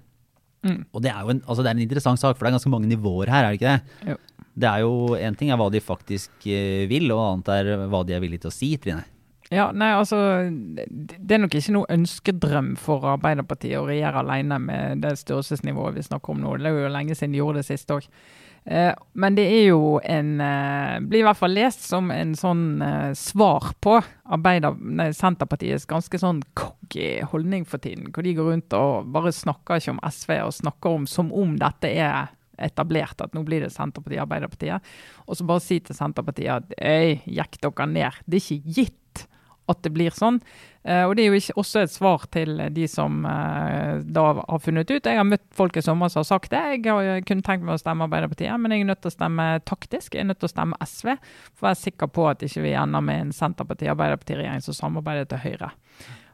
Mm. Og det er jo en, altså det er en interessant sak, for det er ganske mange nivåer her, er det ikke det? Jo. Det er jo Én ting er hva de faktisk eh, vil, og annet er hva de er villige til å si, Trine. Ja, nei, altså Det det er nok ikke noe ønskedrøm for Arbeiderpartiet å regjere alene med det størrelsesnivået vi snakker om nå. Det er jo lenge siden de gjorde det sist òg. Eh, men det er jo en eh, Blir i hvert fall lest som en sånn eh, svar på Arbeider, nei, Senterpartiets ganske sånn cocky holdning for tiden. Hvor de går rundt og bare snakker ikke om SV, og snakker om som om dette er etablert, at nå blir det Senterpartiet Arbeiderpartiet. Og så bare si til Senterpartiet at øy, jekk dere ned. Det er ikke gitt at det blir sånn. Eh, og det er jo ikke også et svar til de som eh, da har funnet ut. Jeg har møtt folk i sommer som har sagt det. Jeg har kun tenkt meg å stemme Arbeiderpartiet, men jeg er nødt til å stemme taktisk. Jeg er nødt til å stemme SV, for å være sikker på at ikke vi ender med en Senterparti-Arbeiderparti-regjering som samarbeider til Høyre.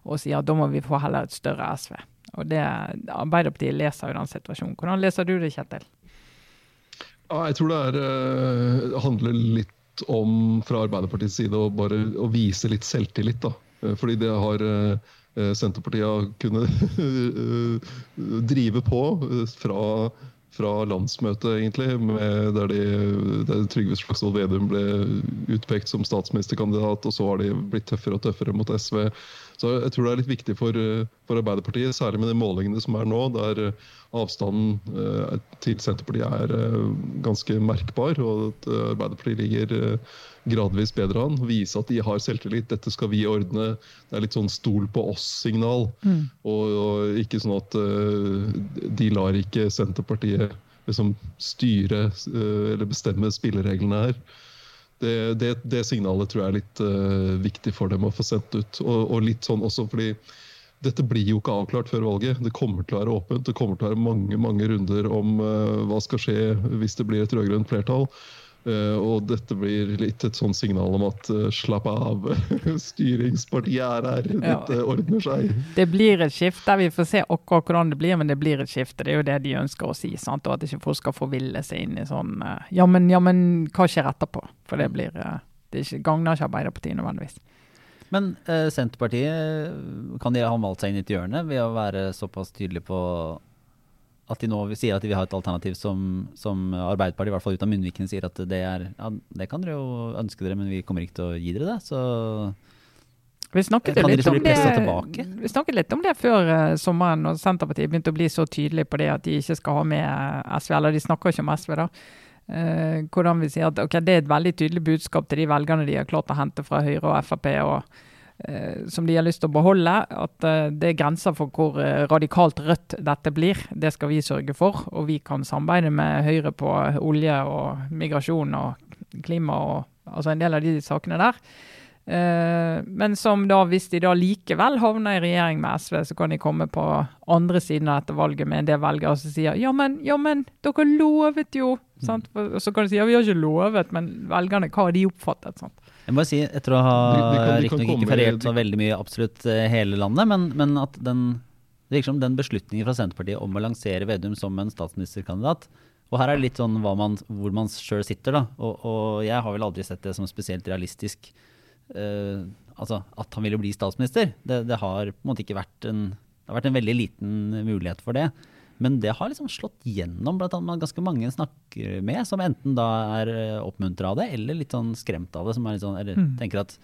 Og sier at da må vi få heller et større SV. Og det, Arbeiderpartiet leser jo den situasjonen. Hvordan leser du det, Kjetil? Ja, jeg tror det er, eh, handler litt om fra Arbeiderpartiets side å bare å vise litt selvtillit. da. Eh, Fordi det har eh, eh, Senterpartiet har kunnet <laughs> drive på fra, fra landsmøtet, egentlig, med, der, de, der Trygve Slagsvold Vedum ble utpekt som statsministerkandidat, og så har de blitt tøffere og tøffere mot SV. Så jeg tror det er litt viktig for, eh, for Arbeiderpartiet, særlig med de målingene som er nå, der eh, avstanden eh, til Senterpartiet er ganske merkbar, og at Arbeiderpartiet ligger gradvis bedre an. Vise at de har selvtillit. Dette skal vi ordne. Det er litt sånn stol på oss-signal. Og, og ikke sånn at de lar ikke Senterpartiet liksom styre eller bestemme spillereglene her. Det, det, det signalet tror jeg er litt uh, viktig for dem å få sendt ut. Og, og litt sånn også fordi dette blir jo ikke avklart før valget. Det kommer til å være åpent. Det kommer til å være mange mange runder om uh, hva skal skje hvis det blir et rød-grønt flertall. Eh, og dette blir litt et sånn signal om at uh, slapp av, <laughs> styringspartiet er her. Ja. Dette ordner seg. Det blir et skifte. Vi får se akkurat hvordan det blir, men det blir et skifte. Det er jo det de ønsker å si. sant? Og at ikke folk skal forville seg inn i sånn uh, Ja, men, ja, men hva skjer etterpå? For det blir uh, Det er gagner ikke Arbeiderpartiet nødvendigvis. Men Senterpartiet kan de ha malt seg inn i et hjørne ved å være såpass tydelig på at de nå sier at de vil ha et alternativ som, som Arbeiderpartiet, i hvert fall ut av munnvikene, sier at det er Ja, det kan dere jo ønske dere, men vi kommer ikke til å gi dere det. Så Vi snakket, Kan dere litt om bli presset det, tilbake? vi snakket litt om det før uh, sommeren, når Senterpartiet begynte å bli så tydelig på det at de ikke skal ha med eh, SV. Eller de snakker ikke om SV, da. Uh, hvordan vi sier at okay, Det er et veldig tydelig budskap til de velgerne de har klart å hente fra Høyre og Frp. og som de har lyst til å beholde. At eh, det er grenser for hvor eh, radikalt rødt dette blir. Det skal vi sørge for. Og vi kan samarbeide med Høyre på olje og migrasjon og klima og altså en del av de sakene der. Eh, men som da, hvis de da likevel havner i regjering med SV, så kan de komme på andre siden av dette valget med en del velgere som sier ja, men, ja, men dere lovet jo. Sant? Og så kan de si ja, vi har ikke lovet, men velgerne, hva har de oppfattet? Sant? Jeg må si, etter å ha riktignok ikke feriert så veldig mye absolutt eh, hele landet, men, men at den det virker som den beslutningen fra Senterpartiet om å lansere Vedum som en statsministerkandidat Og her er det litt sånn man, hvor man sjøl sitter, da. Og, og jeg har vel aldri sett det som spesielt realistisk uh, altså at han ville bli statsminister. Det, det har på en måte ikke vært en Det har vært en veldig liten mulighet for det. Men det har liksom slått gjennom blant annet ganske mange snakker med, som enten da er oppmuntra av det, eller litt sånn skremt av det. Som er litt sånn, eller tenker at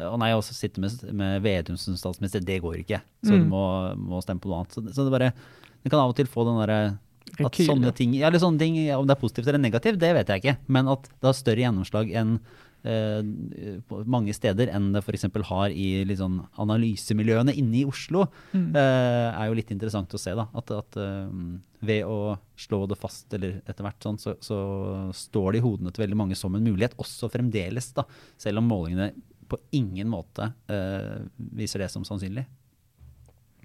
å nei, å sitte med, med Vedum som statsminister, det går ikke. Så du Mm. må, må stemme på noe annet. Så, så det bare Det kan av og til få den derre at sånne ting, ja, eller sånne ting, Om det er positivt eller negativt, det vet jeg ikke. Men at det har større gjennomslag enn eh, mange steder enn det f.eks. har i litt sånn analysemiljøene inne i Oslo, Mm. eh, er jo litt interessant å se. da, At, at eh, ved å slå det fast eller etter hvert sånn, så, så står det i hodene til veldig mange som en mulighet, også fremdeles. da, Selv om målingene på ingen måte eh, viser det som sannsynlig.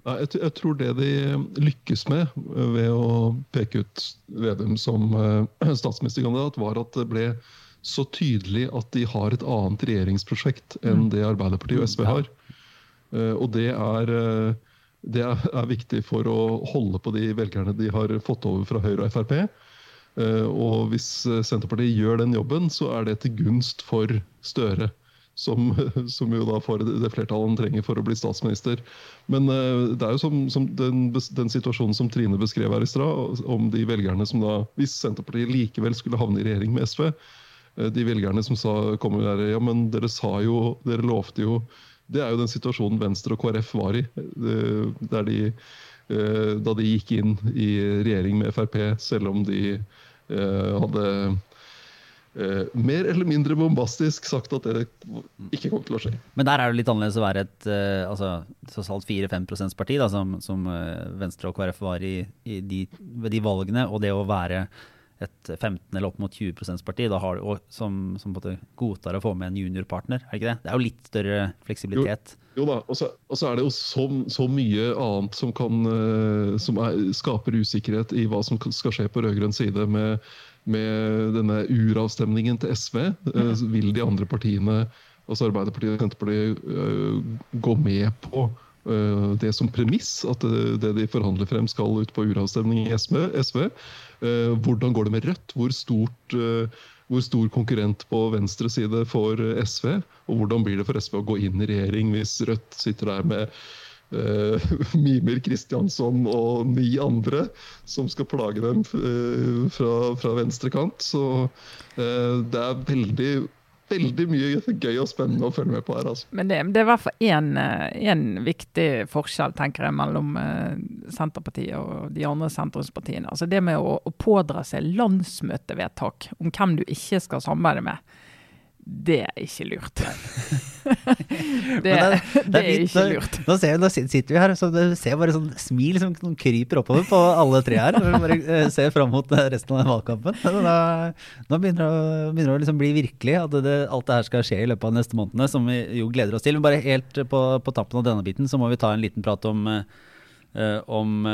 Nei, Jeg, jeg tror det de lykkes med eh, ved å peke ut Vedum som eh, <clears throat> statsministerkandidat, var at det ble så tydelig at de har et annet regjeringsprosjekt enn det Arbeiderpartiet og SV har. Eh, Og det er, eh, det er, viktig for å holde på de velgerne de har fått over fra Høyre og Frp. Eh, Og hvis Senterpartiet gjør den jobben, så er det til gunst for Støre. Som, <laughs> som jo da får det flertallet han trenger for å bli statsminister. Men det er jo som, som den, den situasjonen som Trine beskrev her i stad, om de velgerne som da, hvis Senterpartiet likevel skulle havne i regjering med SV, de velgerne som sa, kom der, ja, men dere sa jo, dere lovte jo Det er jo den situasjonen Venstre og KrF var i. eh, Der de, eh, da de gikk inn i regjering med Frp, selv om de eh, hadde eh, mer eller mindre bombastisk sagt at det ikke kom til å skje. Men der er det litt annerledes å være et altså, tross alt 4-5 parti, da, som, som eh, Venstre og KrF var i, i de, de valgene, og det å være et 15 eller opp mot 20 parti, da har du, og som, som godtar å få med en juniorpartner, er det ikke det? Det er jo litt større fleksibilitet. Jo da, og så, og så er det jo så, så mye annet som, kan, eh, som er, skaper usikkerhet i hva som skal skje på rød-grønn side med, med denne uravstemningen til SV. Mm. Vil de andre partiene, altså Arbeiderpartiet og Senterpartiet, eh, gå med på eh, det som premiss, at det de forhandler frem skal ut på uravstemning i SV? SV. Eh, Hvordan går det med Rødt? Hvor stort eh, hvor stor konkurrent på venstre side får eh, SV? Og hvordan blir det for SV å gå inn i regjering hvis Rødt sitter der med <laughs> Uh, Mimer Kristjansson og ni andre som skal plage dem uh, fra, fra venstre kant? Så uh, det er veldig, veldig mye gøy og spennende å følge med på her. altså. Men det, det er i hvert fall én en viktig forskjell tenker jeg, mellom eh, Senterpartiet og de andre sentrumspartiene. Altså det med å, å pådra seg landsmøtevedtak om hvem du ikke skal samarbeide med, det er ikke lurt. <laughs> <laughs> det, det, er litt- ikke lurt. Nå, ser nå sitter vi her, så det ser bare sånn smil som som kryper oppover på alle tre her. Når vi bare eh, ser fram mot eh, resten av den valgkampen. Da, nå begynner det begynner det å liksom bli virkelig at det, alt det her skal skje i løpet av neste månedene, som vi jo gleder oss til. Men bare helt på, på tappen av denne biten, så må vi ta en liten prat om eh, om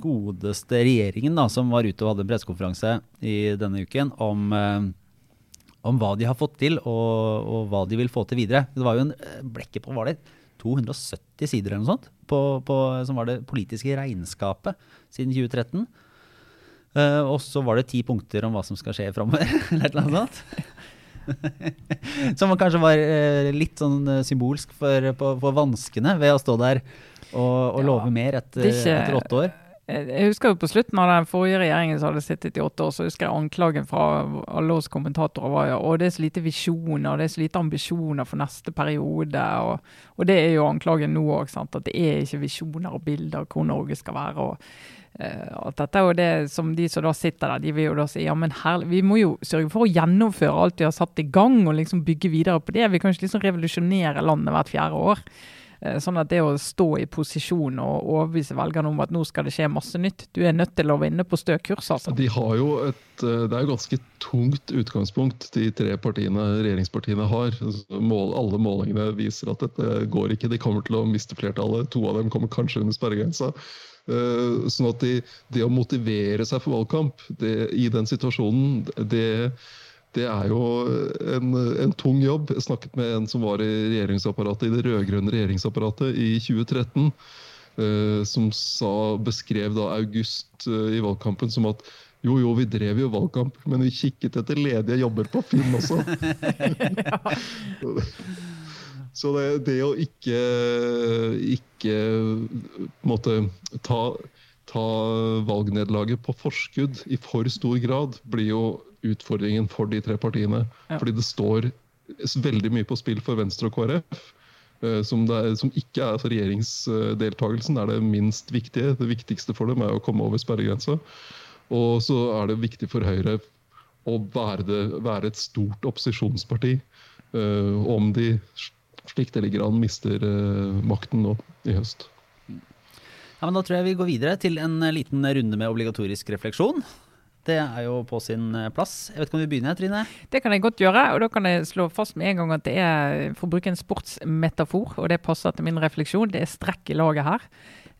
godeste regjeringen, da, som var ute og hadde en pressekonferanse i denne uken om om hva de har fått til, og, og hva de vil få til videre. Det var jo en eh, blekke på var det 270 sider eller noe sånt, på, på, som var det politiske regnskapet siden 2013. Uh, og så var det ti punkter om hva som skal skje framover, <laughs> eller et eller annet sånt. <laughs> som kanskje var uh, litt sånn eh, symbolsk for, på, for vanskene ved å stå der og, og Ja, love mer etter, er ikke- etter åtte år. Jeg jeg husker jo på slutten av den forrige regjeringen som hadde sittet i åtte år, så husker jeg anklagen fra alle oss kommentatorer var jo å det er så lite visjoner, det er så lite ambisjoner for neste periode. Og, og det er jo anklagen nå òg, at det er ikke visjoner og bilder hvor Norge skal være. og eh, at dette er jo det som de som da sitter der, de vil jo da si ja, men herlig, vi må jo sørge for å gjennomføre alt vi har satt i gang, og liksom bygge videre på det. Vi kan ikke liksom revolusjonere landet hvert fjerde år. Eh, Sånn at det å stå i posisjon og overbevise velgerne om at nå skal det skje masse nytt Du er nødt til å vinne på stø kurs, altså. De har jo et, eh, det er jo ganske tungt utgangspunkt de tre partiene, regjeringspartiene har. Altså, Mål, alle målingene viser at dette går ikke. De kommer til å miste flertallet. To av dem kommer kanskje under sperregrensa. Eh, Sånn at de, det å motivere seg for valgkamp det, i den situasjonen, det, det er jo en, en tung jobb. Jeg snakket med en som var i regjeringsapparatet, i det rød-grønne regjeringsapparatet i 2013. eh, som sa, beskrev da august eh, i valgkampen som at jo, jo, vi drev jo valgkamp, men vi kikket etter ledige jobber på Finn også. <laughs> Så det, det å ikke, ikke måtte, ta, ta valgnederlaget på forskudd i for stor grad, blir jo utfordringen for de tre partiene. Ja. Fordi det står veldig mye på spill for Venstre og KrF. eh, Som, er, som ikke er for regjeringsdeltakelsen, er det minst viktige. Det viktigste for dem er å komme over sperregrensa. Og så er det viktig for Høyre å være, det, være et stort opposisjonsparti. Uh, om de, slik det ligger an, mister uh, makten nå i høst. Ja, men Da tror jeg vi går videre til en liten runde med obligatorisk refleksjon. Det er jo på sin eh, plass. Jeg vet ikke om vi begynner, Trine? Det kan jeg godt gjøre, og da kan jeg slå fast med en gang at det er, for å bruke en sportsmetafor, og det passer til min refleksjon, det er strekk i laget her.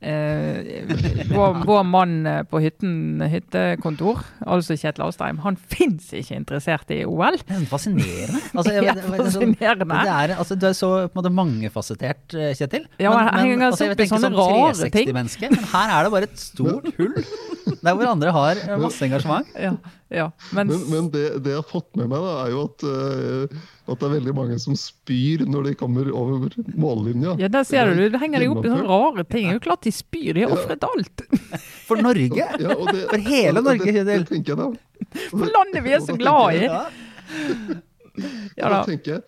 Eh, vår, vår mann på hytten, hyttekontor, altså Kjetil Astheim, han fins ikke interessert i OL. Det er sånn fascinerende. Altså, jeg, <laughs> Det er er sånn- fascinerende. Det er, altså, du er så på en måte mangefasettert, eh, Kjetil. Ja, men men, altså, jeg tenker sånne rare 360-menneske, Men her er det bare et stort hull. Der hvor andre har eh, masse engasjement. Ja, ja. Mens, Men, men det, det jeg har fått med meg, da, er jo at, eh, at det er veldig mange som spyr når de kommer over mållinja. ja, der ser du, det henger de opp i sånne rare ting. Det er jo klart de spyr, de har ofret alt. <laughs> For Norge! Ja, og det- For hele Norge, det, det, tenker jeg da. For landet vi er så glad i. Ja. Ja da da. tenker jeg,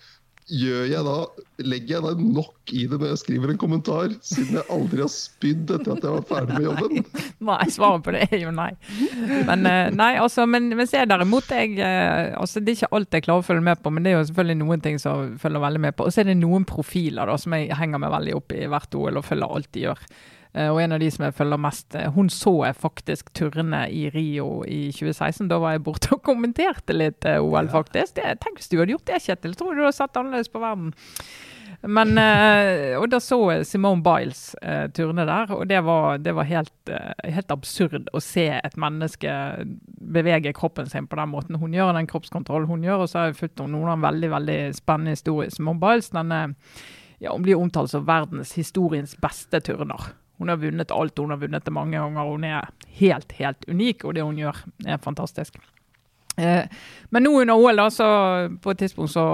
gjør jeg da, Legger jeg da nok i det når jeg skriver en kommentar, siden jeg aldri har spydd etter at jeg var ferdig med jobben? <laughs> Nei, svaret på det er jo nei. Men, eh, nei, altså, men mens jeg derimot jeg, eh, altså, Det er ikke alt jeg klarer å følge med på, men det er jo selvfølgelig noen ting som jeg følger veldig med på. Og så er det noen profiler da, som jeg henger meg veldig opp i hvert OL og følger alt de gjør. Eh, Og en av de som jeg følger mest, eh, hun så jeg faktisk turne i Rio i 2016. Da var jeg borte og kommenterte litt eh, OL, faktisk. Det, tenk hvis du hadde gjort det, Kjetil. Tror du du hadde sett annerledes på verden. Men, og da så jeg Simone Biles turne der, og det var, det var helt, helt absurd å se et menneske bevege kroppen sin på den måten hun gjør, den kroppskontrollen hun gjør. Og så har jeg fulgt noen av veldig veldig spennende historie. Simone Biles denne, ja, hun blir omtalt som verdenshistoriens beste turner. Hun har vunnet alt, hun har vunnet det mange ganger. Hun er helt, helt unik, og det hun gjør er fantastisk. Eh, men nå under OL, da, så på et tidspunkt så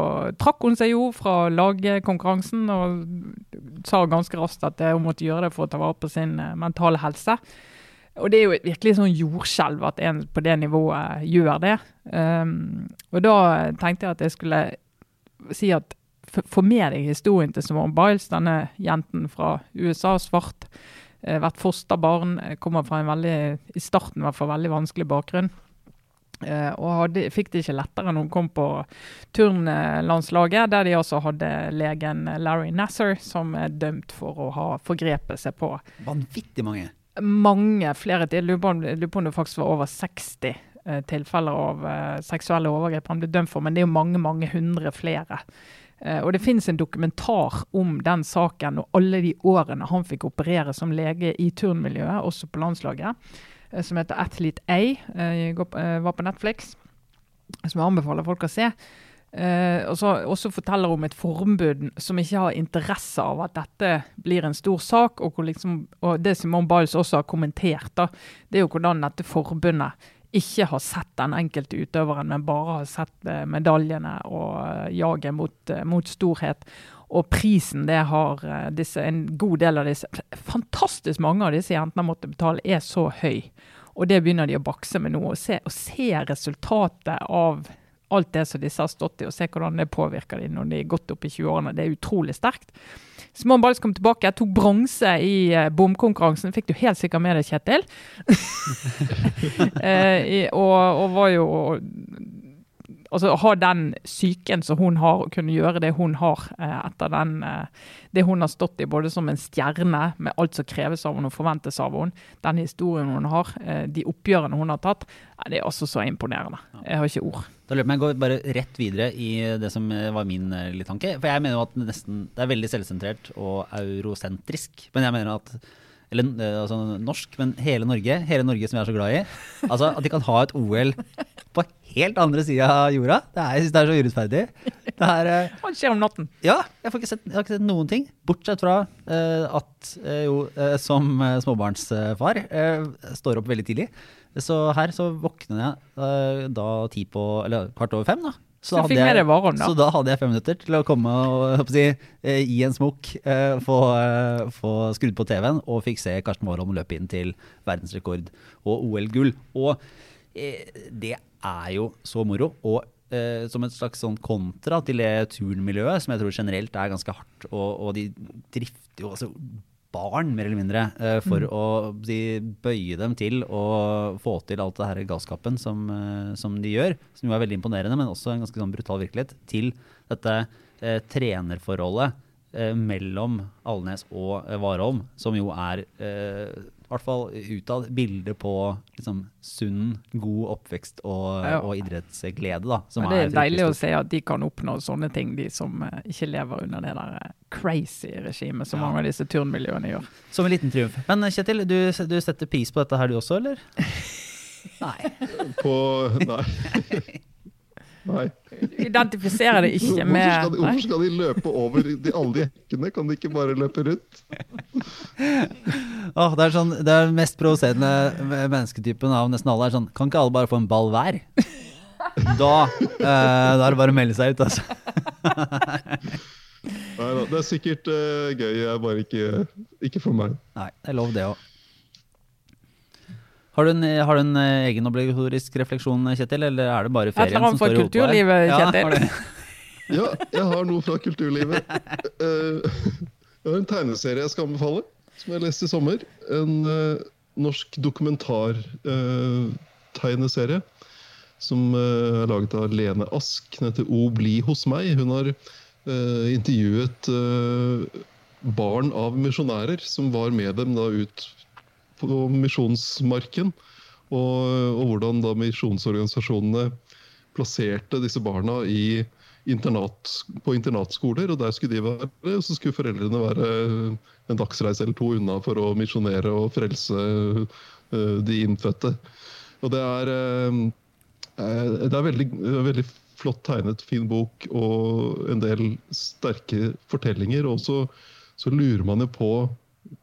trakk hun seg jo fra lagkonkurransen og sa ganske raskt at eh, hun måtte gjøre det for å ta vare på sin eh, mentale helse. Og det er jo virkelig sånn jordskjelv at en på det nivået gjør det. Um, og da tenkte jeg at jeg skulle si at få med deg historien til Simone Biles, denne jenten fra USA, svart, vært fosterbarn, eh, kommer fra en veldig, i starten i hvert fall, veldig vanskelig bakgrunn. Eh, og hadde, fikk det ikke lettere når hun kom på turnlandslaget, der de også hadde legen Larry Nasser, som er dømt for å ha forgrepet seg på Vanvittig mange. mange flere til. Jeg lurer på om- det faktisk var over 60 eh, tilfeller av eh, seksuelle overgrep han ble dømt for, men det er jo mange, mange hundre flere. Eh, og det finnes en dokumentar om den saken og alle de årene han fikk operere som lege i turnmiljøet, også på landslaget, eh, som heter Athlete A. eh, var på Netflix, som jeg anbefaler folk å se. Og så også forteller om et forbund som ikke har interesse av at dette blir en stor sak. Og, liksom, og det Simone Biles også har kommentert, da, det er jo hvordan dette forbundet ikke har sett den enkelte utøveren, men bare har sett eh, medaljene og eh, jaget mot, eh, mot storhet. Og prisen det har disse, en god del av disse Fantastisk mange av disse jentene har måttet betale, er så høy. Og det begynner de å bakse med nå. Å se, å se resultatet av alt det som disse har stått i, og se hvordan det påvirker dem når de er godt opp i 20-årene. Det er utrolig sterkt. Simone Biles kom tilbake, tok bronse i uh, bomkonkurransen. Fikk du helt sikkert med deg, Kjetil. <laughs> eh, i, og, og var jo Altså ha den psyken som hun har, og kunne gjøre det hun har eh, etter den, eh, det hun har stått i, både som en stjerne med alt som kreves av henne og forventes av henne, den historien hun har, eh, de oppgjørene hun har tatt, eh, det er altså så imponerende. Jeg har ikke ord. Da løper jeg går bare rett videre i det som eh, var min eh, lille tanke. For jeg mener jo at nesten, det er veldig selvsentrert og eurosentrisk. Men jeg mener at eller eh, altså norsk, men hele Norge, hele Norge som vi er så glad i. Altså At de kan ha et OL på helt andre sida av jorda. Det er, jeg synes det er så urettferdig. Det er, Hva skjer om natten? ja, jeg, får ikke sett, har ikke sett noen ting. Bortsett fra uh, at uh, jo, uh, som småbarnsfar står opp veldig tidlig. Så her så våknet jeg eh, da ti på Eller kvart over fem, da. Så da hadde jeg- varon, da? Så da hadde jeg fem minutter til å komme og si, eh, gi en smokk, eh, få, eh, få skrudd på TV-en, og fikk se Karsten Warholm løpe inn til verdensrekord og OL-gull. Og eh, det er jo så moro. Og eh, som et slags sånn kontra til det turnmiljøet, som jeg tror generelt er ganske hardt, og, og de drifter jo altså barn, mer eller mindre, eh, for å de, bøye dem til å få til alt det her galskapen som, eh, som de gjør, som jo er veldig imponerende, men også en ganske sånn brutal virkelighet, til dette eh, trenerforholdet eh, mellom Alnes og eh, Warholm, som jo er eh, i hvert fall utad bilde på liksom, sunn, god oppvekst og, Ja. og idrettsglede. Da, som det er er deilig å se at de kan oppnå sånne ting, de som uh, ikke lever under det der uh, crazy regime som Ja. mange av disse turnmiljøene gjør. Som en liten triumf. Men eh, Kjetil, du, du setter pris på dette her du også, eller? Nei. På Nei. <laughs> Nei. Identifiserer det ikke Hvorfor med skal, de, hvorfor skal de løpe over de, alle de hekkene? Kan de ikke bare løpe rundt? <laughs> oh, det er sånn, det er mest provoserende mennesketypen av nesten alle. er sånn, Kan ikke alle bare få en ball hver? <laughs> Da, eh, da er det bare å melde seg ut, altså. Nei da, det er sikkert uh, gøy, jeg bare ikke, ikke for meg. Nei, det er lov det òg. Har du, en, har du en eh, egen obligatorisk refleksjon, Kjetil, eller er det bare ferien som står i hodet på deg? kulturlivet, Ja, fra kulturlivet, Kjetil. <laughs> Ja, jeg har noe fra kulturlivet. <laughs> Eh, <laughs> Jeg har en tegneserie jeg skal anbefale, som jeg leste i sommer. En eh, norsk dokumentartegneserie som eh, er laget av Lene Ask. Den heter O bli hos meg. Hun har intervjuet barn av misjonærer som var med dem da ut på misjonsmarken. Og, og hvordan da misjonsorganisasjonene plasserte disse barna i internat, på internatskoler, og der skulle de være, og så skulle foreldrene være en dagsreise eller to unna for å misjonere og frelse eh, de innfødte. Og det er, eh, eh, det er veldig, veldig flott tegnet, fin bok og en del sterke fortellinger. Og så, så lurer man jo på,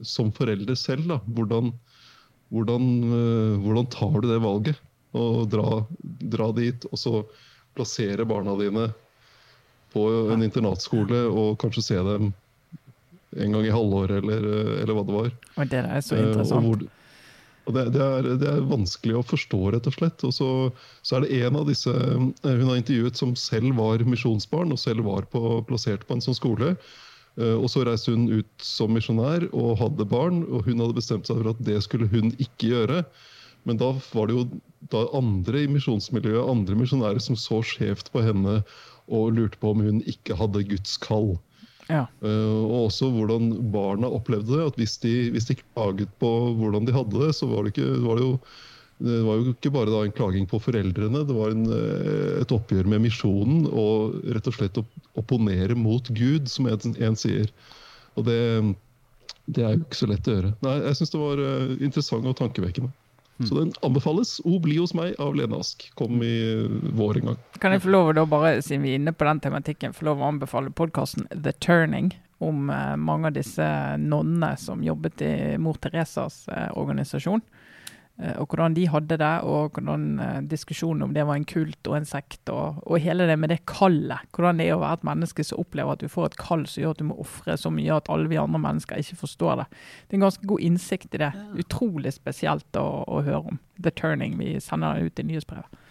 som forelder selv, da, hvordan, hvordan, eh, hvordan tar du det valget? Å dra, dra dit, og så plassere barna dine på en internatskole og kanskje se dem en gang i halvåret, eller, eller hva det var. Og det er så Eh, interessant. Og hvor, det, det, er, det er vanskelig å forstå, rett og slett. Og så, så er det en av disse eh, hun har intervjuet som selv var misjonsbarn og selv var på, plassert på en sånn skole. Eh, Og så reiste hun ut som misjonær og hadde barn, og hun hadde bestemt seg for at det skulle hun ikke gjøre. Men da var det jo da andre i misjonsmiljøet, andre misjonærer, som så skjevt på henne og lurte på om hun ikke hadde Guds kall. Ja. Uh, og også hvordan barna opplevde det. at Hvis de, hvis de klaget på hvordan de hadde det, så var det, ikke, var det, jo, det var jo ikke bare da en klaging på foreldrene. Det var en, eh, et oppgjør med misjonen og rett og slett å opponere mot Gud, som en, en sier. Og det, det er jo ikke så lett å gjøre. Nei, Jeg syns det var eh, interessant og tankevekkende. Så den anbefales. O bli hos meg av Lene Ask. Kom i vår en gang. Kan jeg få lov da bare, siden vi er inne på den tematikken, få lov å anbefale podkasten The Turning om eh, mange av disse nonnene som jobbet i Mor Teresas organisasjon. Eh, og hvordan de hadde det, og hvordan eh, diskusjonen om det var en kult og en sekt, og, og hele det med det kallet. Hvordan det er å være et menneske som opplever at du får et kall som gjør at du må ofre så mye at alle vi andre mennesker ikke forstår det. Det er en ganske god innsikt i det. Utrolig spesielt å, å høre om. The Turning. Vi sender det ut i nyhetsbrevet.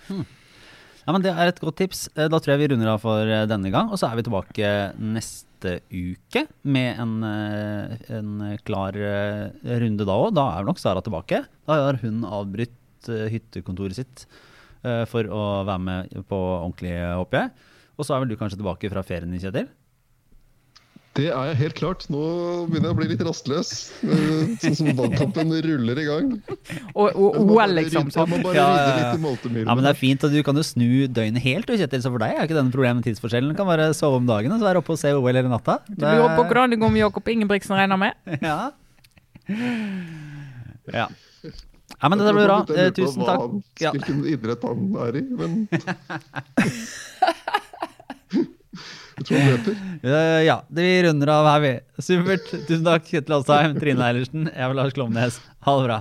Ja, men Det er et godt tips. Eh, Da tror jeg vi runder av for eh, denne gang. Og så er vi tilbake neste uke med en, eh, en klar runde da òg. Da er nok Sara tilbake. Da har hun avbrutt hyttekontoret sitt for å være med på ordentlig, håper jeg. Og så er vel du kanskje tilbake fra ferien din, Kjetil? Det er jeg helt klart. Nå begynner jeg å bli litt rastløs. Eh, Sånn som valgkampen ruller i gang. Og, og OL, liksom. Man må Sånn. bare Ja, rydde ja, ja. litt i moltemyrene. Ja, men det er fint, og du kan jo snu døgnet helt, du, Kjetil. Så for deg er ikke denne problemet med tidsforskjellen. Du kan bare sove om dagen og så være oppe og se OL hele natta. Du lurer på hvordan det går med Jakob Ingebrigtsen, regner med? <laughs> Ja. ja. Ja, men det blir bra. Eh, tusen takk. Ja. Hvilken idrett han er i, men <laughs> Tror han løper. Eh, ja, det vi runder av her, vi. Supert. Tusen takk, Kjetil Alstheim, Trine Eilertsen. Jeg er Lars Klomnes. Ha det bra.